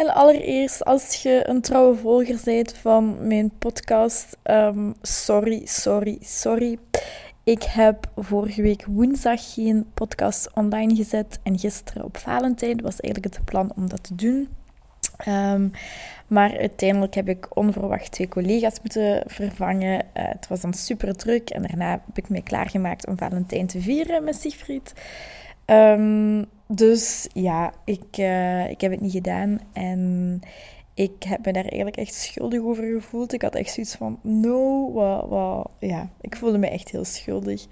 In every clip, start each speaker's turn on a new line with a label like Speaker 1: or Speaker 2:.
Speaker 1: En allereerst, als je een trouwe volger bent van mijn podcast, um, sorry, sorry, sorry. Ik heb vorige week woensdag geen podcast online gezet en gisteren op Valentijn was eigenlijk het plan om dat te doen. Um, maar uiteindelijk heb ik onverwacht twee collega's moeten vervangen. Uh, het was dan super druk en daarna heb ik me klaargemaakt om Valentijn te vieren met Siegfried. Um, dus ja, ik, uh, ik heb het niet gedaan. En ik heb me daar eigenlijk echt schuldig over gevoeld. Ik had echt zoiets van, no, wat, wat. Ja, ik voelde me echt heel schuldig.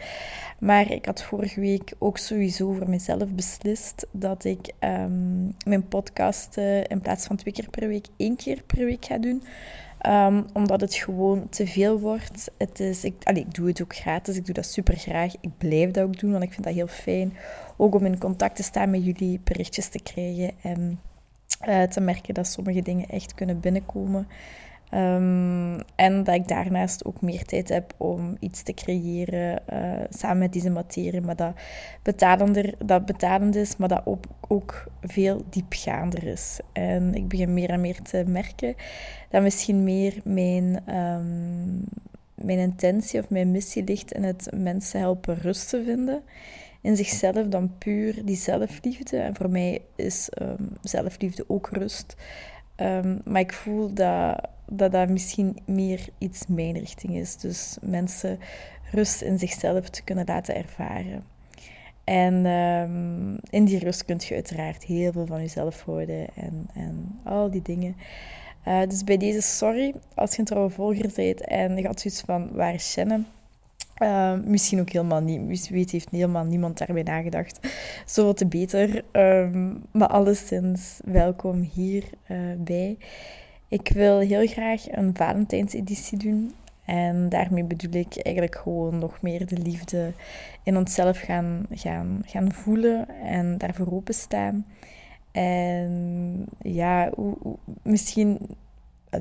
Speaker 1: Maar ik had vorige week ook sowieso voor mezelf beslist dat ik um, mijn podcast in plaats van twee keer per week, één keer per week ga doen. Um, omdat het gewoon te veel wordt. Het is, ik, ik doe het ook gratis, ik doe dat super graag. Ik blijf dat ook doen, want ik vind dat heel fijn. Ook om in contact te staan met jullie, berichtjes te krijgen en uh, te merken dat sommige dingen echt kunnen binnenkomen. Um, en dat ik daarnaast ook meer tijd heb om iets te creëren uh, samen met deze materie, maar dat betalender, dat betalend is, maar dat ook, ook veel diepgaander is. En ik begin meer en meer te merken dat misschien meer mijn, um, mijn intentie of mijn missie ligt in het mensen helpen rust te vinden in zichzelf dan puur die zelfliefde. En voor mij is um, zelfliefde ook rust. Um, maar ik voel dat, dat dat misschien meer iets mijn richting is. Dus mensen rust in zichzelf te kunnen laten ervaren. En um, in die rust kun je uiteraard heel veel van jezelf houden en, en al die dingen. Uh, dus bij deze, sorry als je een trouwe volger bent en je had zoiets van, waar is Shannon? Uh, misschien ook helemaal niet. Wie weet heeft helemaal niemand daarbij nagedacht. Zoveel te beter. Um, maar alleszins, welkom hierbij. Uh, ik wil heel graag een Valentijnseditie doen. En daarmee bedoel ik eigenlijk gewoon nog meer de liefde in onszelf gaan, gaan, gaan voelen en daarvoor openstaan. En ja, misschien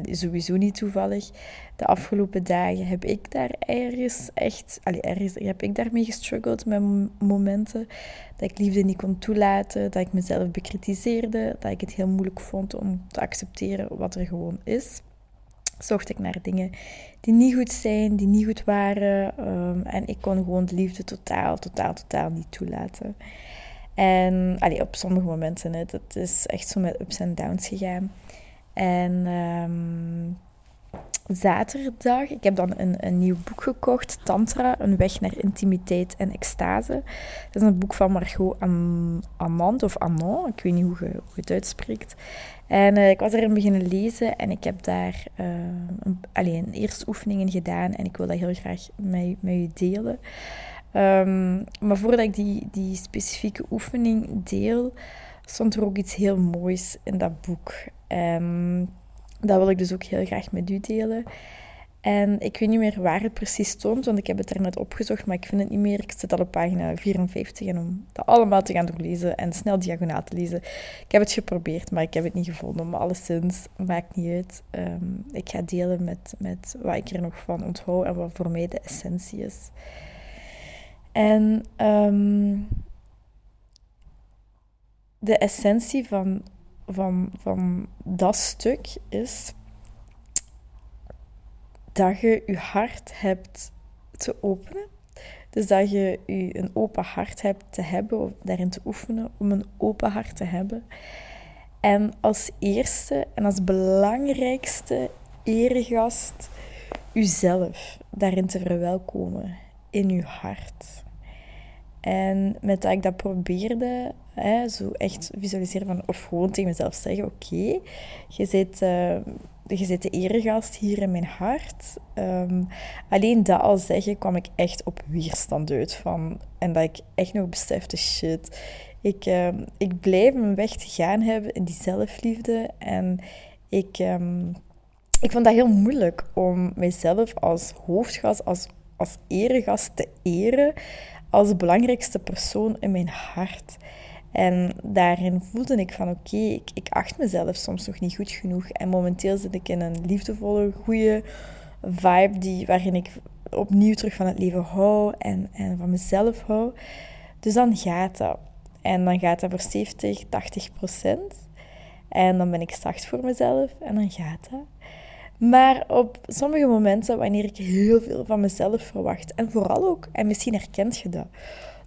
Speaker 1: sowieso niet toevallig. De afgelopen dagen heb ik daar ergens echt, allee, ergens heb ik daarmee gestruggeld met momenten dat ik liefde niet kon toelaten, dat ik mezelf bekritiseerde, dat ik het heel moeilijk vond om te accepteren wat er gewoon is. Zocht ik naar dingen die niet goed zijn, die niet goed waren. Um, en ik kon gewoon de liefde totaal, totaal, totaal niet toelaten. En allee, op sommige momenten, hè, dat is echt zo met ups en downs gegaan. En um, zaterdag, ik heb dan een, een nieuw boek gekocht, Tantra, Een weg naar intimiteit en extase. Dat is een boek van Margot Amand, of Anon, ik weet niet hoe je, je het uitspreekt. En uh, ik was erin beginnen lezen en ik heb daar uh, een, alleen eerste oefeningen gedaan en ik wil dat heel graag met, u delen. Um, maar voordat ik die, die specifieke oefening deel, stond er ook iets heel moois in dat boek. Um, dat wil ik dus ook heel graag met u delen. En ik weet niet meer waar het precies stond, want ik heb het er net opgezocht, maar ik vind het niet meer. Ik zit al op pagina 54 en om dat allemaal te gaan doorlezen en snel diagonaal te lezen. Ik heb het geprobeerd, maar ik heb het niet gevonden. Maar alleszins, maakt niet uit. Um, ik ga delen met, met wat ik er nog van onthoud en wat voor mij de essentie is. En um, de essentie van, van, van dat stuk is dat je je hart hebt te openen. Dus dat je je een open hart hebt te hebben, of daarin te oefenen om een open hart te hebben. En als eerste en als belangrijkste eregast jezelf daarin te verwelkomen in je hart. En met dat ik dat probeerde, zo echt visualiseren van, of gewoon tegen mezelf zeggen: Oké, je zit. Uh, je zit de eregast hier in mijn hart. Um, alleen dat al zeggen kwam ik echt op weerstand uit van. En dat ik echt nog besefte, shit, ik, um, ik blijf mijn weg te gaan hebben in die zelfliefde. En ik, um, ik vond dat heel moeilijk om mijzelf als hoofdgas, als als eregast te eren als belangrijkste persoon in mijn hart. En daarin voelde ik van oké, ik, ik acht mezelf soms nog niet goed genoeg. En momenteel zit ik in een liefdevolle, goede vibe die, waarin ik opnieuw terug van het leven hou en, en van mezelf hou. Dus dan gaat dat. En dan gaat dat voor 70, 80 procent. En dan ben ik zacht voor mezelf en dan gaat dat. Maar op sommige momenten, wanneer ik heel veel van mezelf verwacht, en vooral ook, en misschien herkent je dat,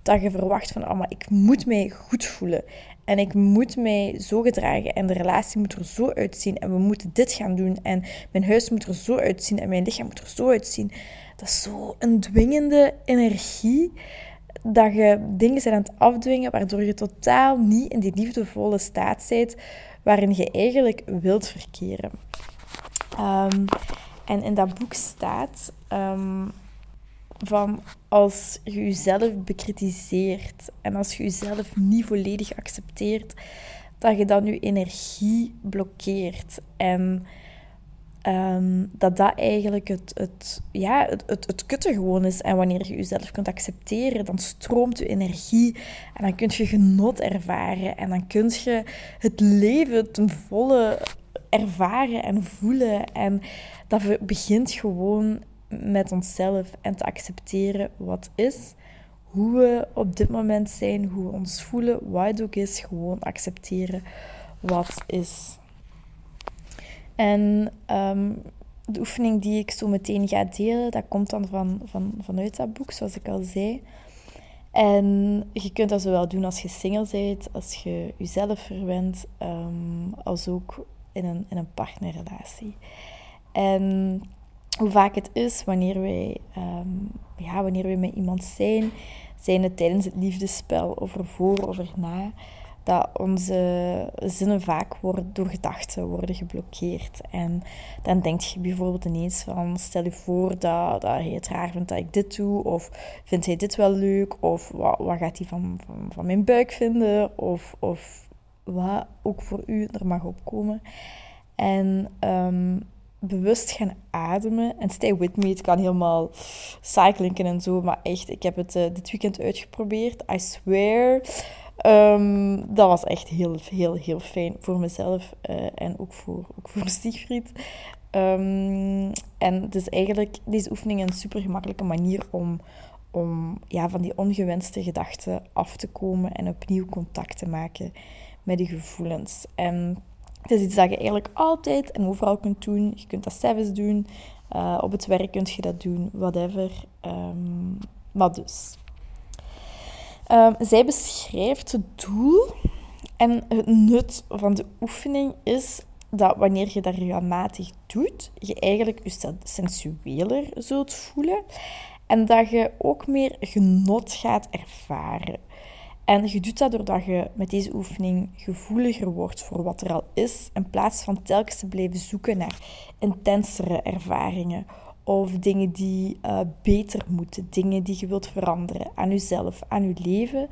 Speaker 1: dat je verwacht van, oh, maar ik moet mij goed voelen. En ik moet mij zo gedragen. En de relatie moet er zo uitzien. En we moeten dit gaan doen. En mijn huis moet er zo uitzien. En mijn lichaam moet er zo uitzien. Dat is zo een dwingende energie. Dat je dingen zijn aan het afdwingen. Waardoor je totaal niet in die liefdevolle staat bent. Waarin je eigenlijk wilt verkeren. Ehm, en in dat boek staat ehm, van als je jezelf bekritiseert en als je jezelf niet volledig accepteert, dat je dan je energie blokkeert. En ehm, dat dat eigenlijk het, het, ja, het, het, het kutte gewoon is. En wanneer je jezelf kunt accepteren, dan stroomt je energie en dan kun je genot ervaren. En dan kun je het leven ten volle ervaren en voelen. En dat begint gewoon met onszelf en te accepteren wat is, hoe we op dit moment zijn, hoe we ons voelen, wat het ook is, gewoon accepteren wat is. En ehm, de oefening die ik zo meteen ga delen, dat komt dan van, van, vanuit dat boek, zoals ik al zei. En je kunt dat zowel doen als je single bent, als je jezelf verwendt, um, als ook in een, in een partnerrelatie. En hoe vaak het is wanneer wij, um, ja, wanneer wij met iemand zijn, zijn het tijdens het liefdespel over voor, over na, dat onze zinnen vaak worden, door gedachten worden geblokkeerd. En dan denk je bijvoorbeeld ineens van, stel je voor dat, dat hij het raar vindt dat ik dit doe, of vindt hij dit wel leuk, of wat, wat gaat hij van, van, van mijn buik vinden, of, of wat ook voor u er mag opkomen. En um, bewust gaan ademen. En stay with me, het kan helemaal cyclinken en zo. Maar echt, ik heb het uh, dit weekend uitgeprobeerd. I swear. Um, dat was echt heel, heel, heel fijn voor mezelf. Uh, en ook voor, ook voor Siegfried. Um, en het is eigenlijk deze oefening een super gemakkelijke manier om, om ja, van die ongewenste gedachten af te komen en opnieuw contact te maken met die gevoelens. En het is iets dat je eigenlijk altijd en overal kunt doen. Je kunt dat zelfs doen. Uh, op het werk kun je dat doen, whatever. Um, maar dus. Um, zij beschrijft het doel en het nut van de oefening is dat wanneer je dat regelmatig doet, je eigenlijk je sensueler zult voelen en dat je ook meer genot gaat ervaren. En je doet dat doordat je met deze oefening gevoeliger wordt voor wat er al is, in plaats van telkens te blijven zoeken naar intensere ervaringen of dingen die uh, beter moeten, dingen die je wilt veranderen aan jezelf, aan je leven.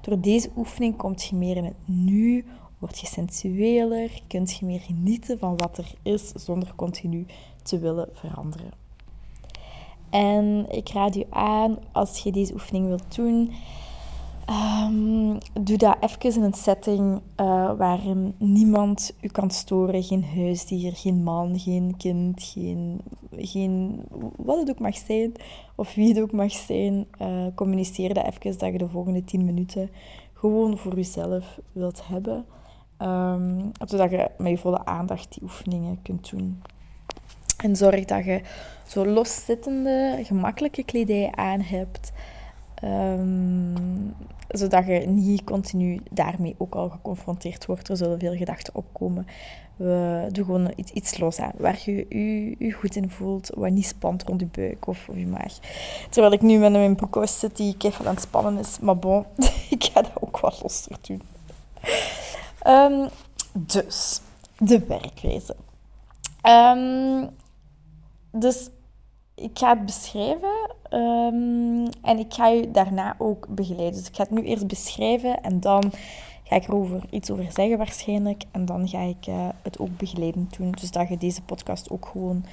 Speaker 1: Door deze oefening kom je meer in het nu, word je sensueler, kun je meer genieten van wat er is zonder continu te willen veranderen. En ik raad je aan, als je deze oefening wilt doen, Um, doe dat even in een setting uh, waarin niemand u kan storen. Geen huisdier, geen man, geen kind, geen, geen wat het ook mag zijn. Of wie het ook mag zijn. Uh, communiceer dat even dat je de volgende 10 minuten gewoon voor jezelf wilt hebben. Um, zodat je met je volle aandacht die oefeningen kunt doen. En zorg dat je zo loszittende, gemakkelijke kledij aan hebt. Um, zodat je niet continu daarmee ook al geconfronteerd wordt. Er zullen veel gedachten opkomen. We doen gewoon iets, iets los aan, waar je je, goed in voelt, wat niet spant rond je buik of, je maag. Terwijl ik nu met mijn broekhuis zit die even aan het spannen is. Maar bon, ik ga dat ook wat losser doen. Um, dus, de werkwijze. Um, dus ik ga het beschrijven um, en ik ga je daarna ook begeleiden. Dus ik ga het nu eerst beschrijven en dan ga ik erover iets over zeggen waarschijnlijk. En dan ga ik uh, het ook begeleiden doen. Dus dat je deze podcast ook gewoon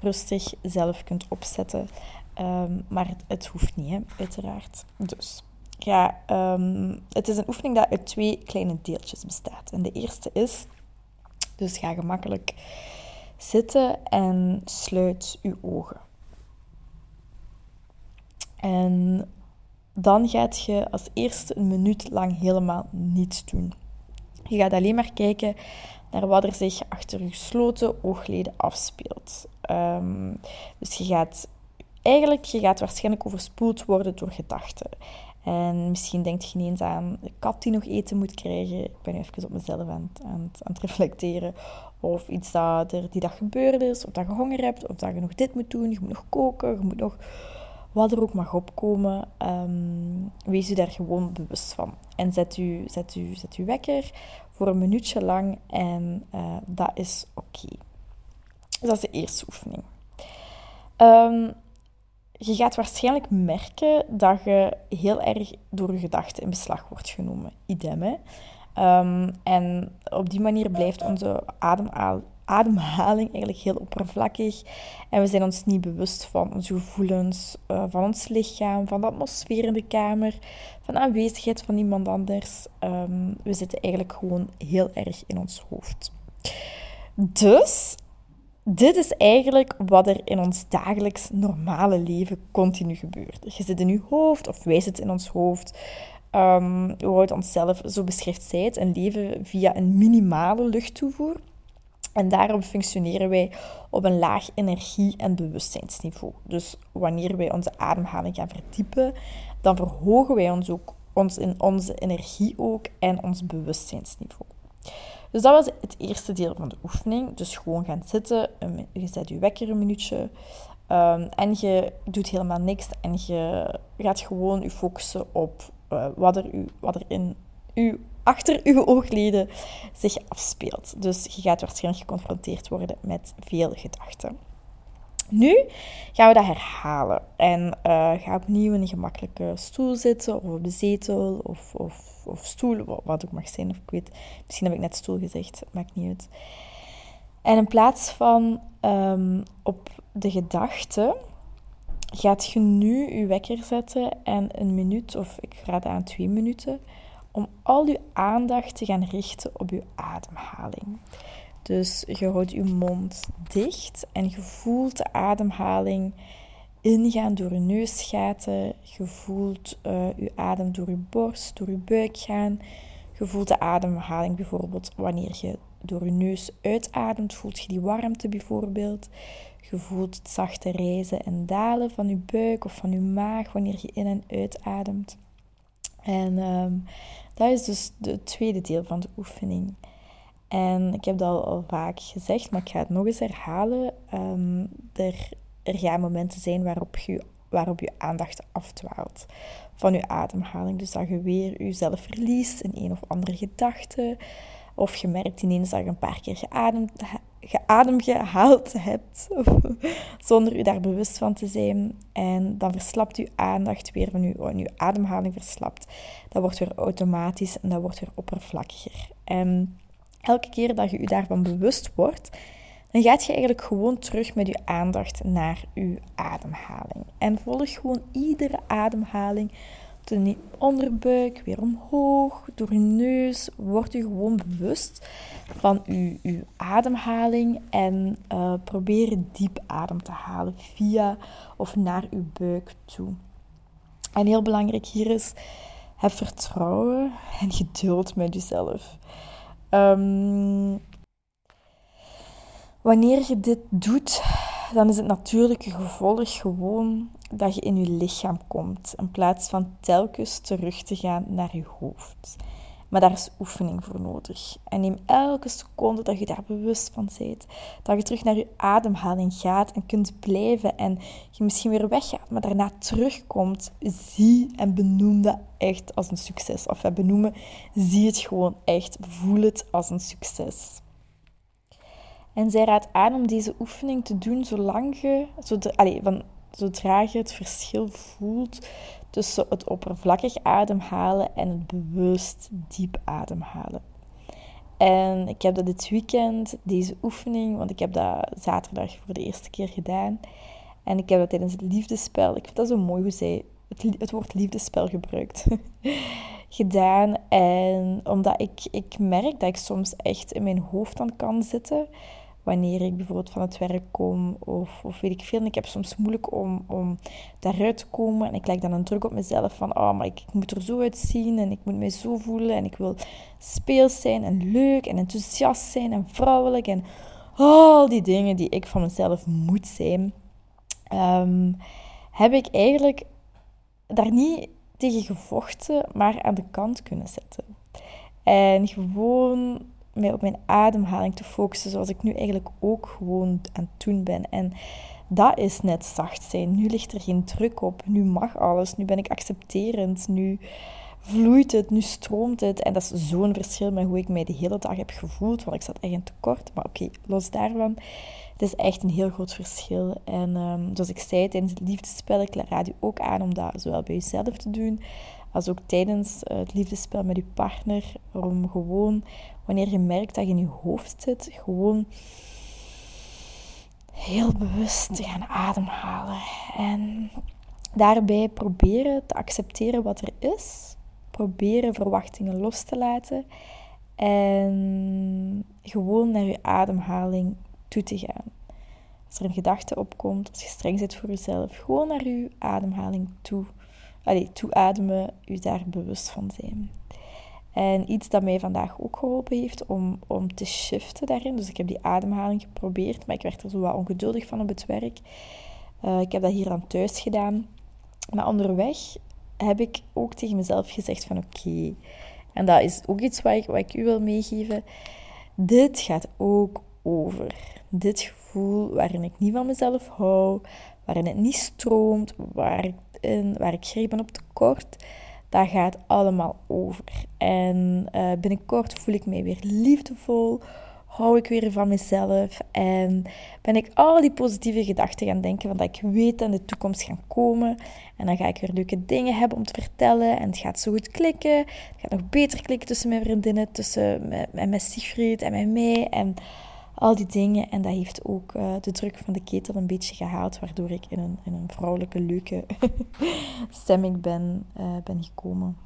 Speaker 1: rustig zelf kunt opzetten. Ehm, maar het, hoeft niet, hè, uiteraard. Dus ja, um, het is een oefening dat uit twee kleine deeltjes bestaat. En de eerste is, dus ga gemakkelijk zitten en sluit uw ogen. En dan gaat je als eerste een minuut lang helemaal niets doen. Je gaat alleen maar kijken naar wat er zich achter je gesloten oogleden afspeelt. Um, dus je gaat eigenlijk, je gaat waarschijnlijk overspoeld worden door gedachten. En misschien denkt je ineens aan de kat die nog eten moet krijgen. Ik ben nu even op mezelf aan, aan, aan het reflecteren. Of iets dat er die dag gebeurd is. Of dat je honger hebt. Of dat je nog dit moet doen. Je moet nog koken. Je moet nog wat er ook mag opkomen. Um, wees u daar gewoon bewust van. En zet u, zet u, zet u wekker voor een minuutje lang. En uh, dat is oké. Dus dat is de eerste oefening. Um, je gaat waarschijnlijk merken dat je heel erg door je gedachten in beslag wordt genomen. Idem, hè? Um, en op die manier blijft onze ademhaling eigenlijk heel oppervlakkig. En we zijn ons niet bewust van onze gevoelens, uh, van ons lichaam, van de atmosfeer in de kamer, van de aanwezigheid van iemand anders. Um, we zitten eigenlijk gewoon heel erg in ons hoofd. Dus dit is eigenlijk wat er in ons dagelijks normale leven continu gebeurt. Je zit in je hoofd, of wij zitten in ons hoofd. Um, we houden onszelf, zo beschrijft zij het, een leven via een minimale luchttoevoer. En daarom functioneren wij op een laag energie- en bewustzijnsniveau. Dus wanneer wij onze ademhaling gaan verdiepen, dan verhogen wij ons ook ons in onze energie ook en ons bewustzijnsniveau. Dus dat was het eerste deel van de oefening. Dus gewoon gaan zitten, je zet je wekker een minuutje um, en je doet helemaal niks en je gaat gewoon je focussen op uh, wat, er u, wat er in u, achter uw oogleden zich afspeelt. Dus je gaat waarschijnlijk geconfronteerd worden met veel gedachten. Nu gaan we dat herhalen. En uh, ga opnieuw in een gemakkelijke stoel zitten, of op de zetel, of, of, of stoel, wat ook mag zijn. Of ik weet, misschien heb ik net stoel gezegd, maakt niet uit. En in plaats van um, op de gedachten, gaat je nu je wekker zetten en een minuut, of ik raad aan twee minuten, om al je aandacht te gaan richten op je ademhaling. Dus je houdt je mond dicht en je voelt de ademhaling ingaan door je neusgaten. Je voelt uh, je adem door je borst, door je buik gaan. Je voelt de ademhaling bijvoorbeeld wanneer je door je neus uitademt, voelt je die warmte bijvoorbeeld. Je voelt het zachte reizen en dalen van je buik of van je maag wanneer je in en uitademt. En um, dat is dus het tweede deel van de oefening. En ik heb dat al, vaak gezegd, maar ik ga het nog eens herhalen. Um, er, er gaan momenten zijn waarop je, waarop je aandacht afdwaalt van je ademhaling. Dus dat je weer jezelf verliest in een of andere gedachte. Of je merkt ineens dat je een paar keer geademd, geadem gehaald hebt, zonder je daar bewust van te zijn. En dan verslapt je aandacht weer van je, je ademhaling verslapt. Dat wordt weer automatisch en dat wordt weer oppervlakkiger. En elke keer dat je je daarvan bewust wordt, dan gaat je eigenlijk gewoon terug met je aandacht naar je ademhaling. En volg gewoon iedere ademhaling de onderbuik weer omhoog, door je neus. Word je gewoon bewust van je ademhaling en uh, probeer diep adem te halen via of naar je buik toe. En heel belangrijk hier is, heb vertrouwen en geduld met jezelf. Um, wanneer je dit doet, dan is het natuurlijke gevolg gewoon dat je in je lichaam komt, in plaats van telkens terug te gaan naar je hoofd. Maar daar is oefening voor nodig. En neem elke seconde dat je daar bewust van bent, dat je terug naar je ademhaling gaat en kunt blijven en je misschien weer weggaat, maar daarna terugkomt. Zie en benoem dat echt als een succes. Of benoemen, zie het gewoon echt. Voel het als een succes. En zij raadt aan om deze oefening te doen zolang je, zodra, allez, van, zodra je het verschil voelt tussen het oppervlakkig ademhalen en het bewust diep ademhalen. En ik heb dat dit weekend, deze oefening, want ik heb dat zaterdag voor de eerste keer gedaan. En ik heb dat tijdens het liefdespel, ik vind dat zo mooi hoe zij het, het woord liefdespel gebruikt, gedaan. En omdat ik, ik merk dat ik soms echt in mijn hoofd aan kan zitten wanneer ik bijvoorbeeld van het werk kom of, of weet ik veel. En ik heb soms moeilijk om, om daaruit te komen. En ik leg dan een druk op mezelf van, oh, maar ik, moet er zo uitzien en ik moet mij zo voelen. En ik wil speels zijn en leuk en enthousiast zijn en vrouwelijk. En al die dingen die ik van mezelf moet zijn, um, heb ik eigenlijk daar niet tegen gevochten, maar aan de kant kunnen zetten. En gewoon mij op mijn ademhaling te focussen, zoals ik nu eigenlijk ook gewoon aan het doen ben. En dat is net zacht zijn. Nu ligt er geen druk op. Nu mag alles. Nu ben ik accepterend. Nu vloeit het. Nu stroomt het. En dat is zo'n verschil met hoe ik mij de hele dag heb gevoeld. Want ik zat echt in tekort. Maar oké, los daarvan. Het is echt een heel groot verschil. En um, zoals ik zei tijdens het liefdespel, ik raad u ook aan om dat zowel bij jezelf te doen als ook tijdens het liefdespel met je partner. Om gewoon wanneer je merkt dat je in je hoofd zit, gewoon heel bewust te gaan ademhalen. En daarbij proberen te accepteren wat er is. Proberen verwachtingen los te laten. En gewoon naar je ademhaling toe te gaan. Als er een gedachte opkomt, als je streng zit voor jezelf, gewoon naar je ademhaling toe. Allee, toeademen, je daar bewust van zijn. En iets dat mij vandaag ook geholpen heeft om, om te shiften daarin. Dus ik heb die ademhaling geprobeerd, maar ik werd er zo wat ongeduldig van op het werk. Uh, ik heb dat hier aan thuis gedaan. Maar onderweg heb ik ook tegen mezelf gezegd van oké. En dat is ook iets wat ik, wat ik u wil meegeven. Dit gaat ook over. Dit gevoel waarin ik niet van mezelf hou, waarin het niet stroomt, waar, waar ik greep ben op tekort dat gaat allemaal over. En uh, binnenkort voel ik mij weer liefdevol, hou ik weer van mezelf en ben ik al die positieve gedachten gaan denken van dat ik weet dat in de toekomst gaan komen. En dan ga ik weer leuke dingen hebben om te vertellen en het gaat zo goed klikken. Het gaat nog beter klikken tussen mijn vriendinnen, tussen met, met Sigrid en met mij en al die dingen. En dat heeft ook uh, de druk van de ketel een beetje gehaald, waardoor ik in een, in een vrouwelijke, leuke stemming ben, uh, ben gekomen.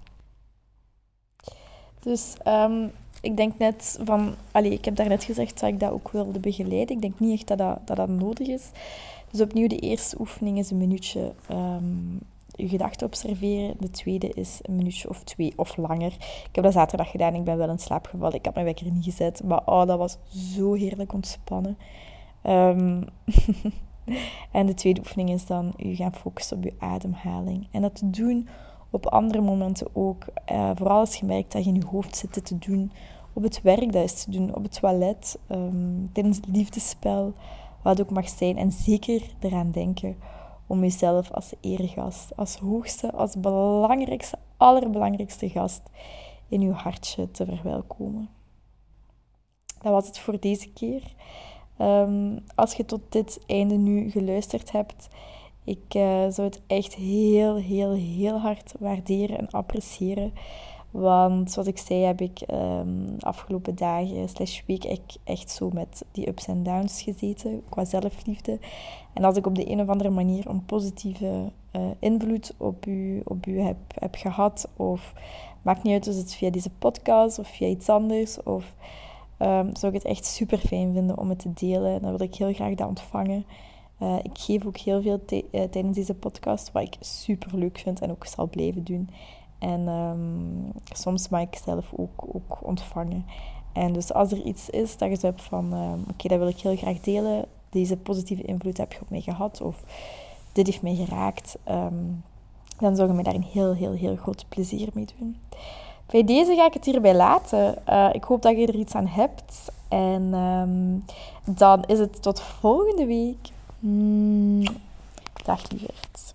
Speaker 1: Dus um, ik denk net van, allee, ik heb daarnet gezegd dat ik dat ook wilde begeleiden. Ik denk niet echt dat dat, dat, nodig is. Dus opnieuw, de eerste oefening is een minuutje um, je gedachten observeren. De tweede is een minuutje of twee of langer. Ik heb dat zaterdag gedaan. Ik ben wel in slaap gevallen. Ik had mijn wekker niet gezet. Maar oh, dat was zo heerlijk ontspannen. Um, en de tweede oefening is dan je gaan focussen op je ademhaling. En dat te doen op andere momenten ook. Uh, vooral als je merkt dat je in je hoofd zit te doen. Op het werk, dat is te doen. Op het toilet. Um, tijdens het liefdespel. Wat ook mag zijn. En zeker eraan denken om jezelf als eregast, als hoogste, als belangrijkste, allerbelangrijkste gast in uw hartje te verwelkomen. Dat was het voor deze keer. Ehm, als je tot dit einde nu geluisterd hebt, ik uh, zou het echt heel, heel, heel hard waarderen en appreciëren want zoals ik zei, heb ik um, afgelopen dagen slash week echt, zo met die ups en downs gezeten qua zelfliefde. En als ik op de een of andere manier een positieve uh, invloed op u, op u heb, heb gehad, of maakt niet uit of het via deze podcast of via iets anders, of um, zou ik het echt super fijn vinden om het te delen. Dan wil ik heel graag dat ontvangen. Uh, ik geef ook heel veel tijdens deze podcast, wat ik super leuk vind en ook zal blijven doen. En um, soms mag ik zelf ook, ook ontvangen. En dus als er iets is dat je hebt van, um, oké, dat wil ik heel graag delen, deze positieve invloed heb je op mij gehad, of dit heeft mij geraakt, um, dan zou je mij daar een heel, heel, heel groot plezier mee doen. Bij deze ga ik het hierbij laten. Uh, ik hoop dat je er iets aan hebt. En dan is het tot volgende week. Mm, dag lieverd.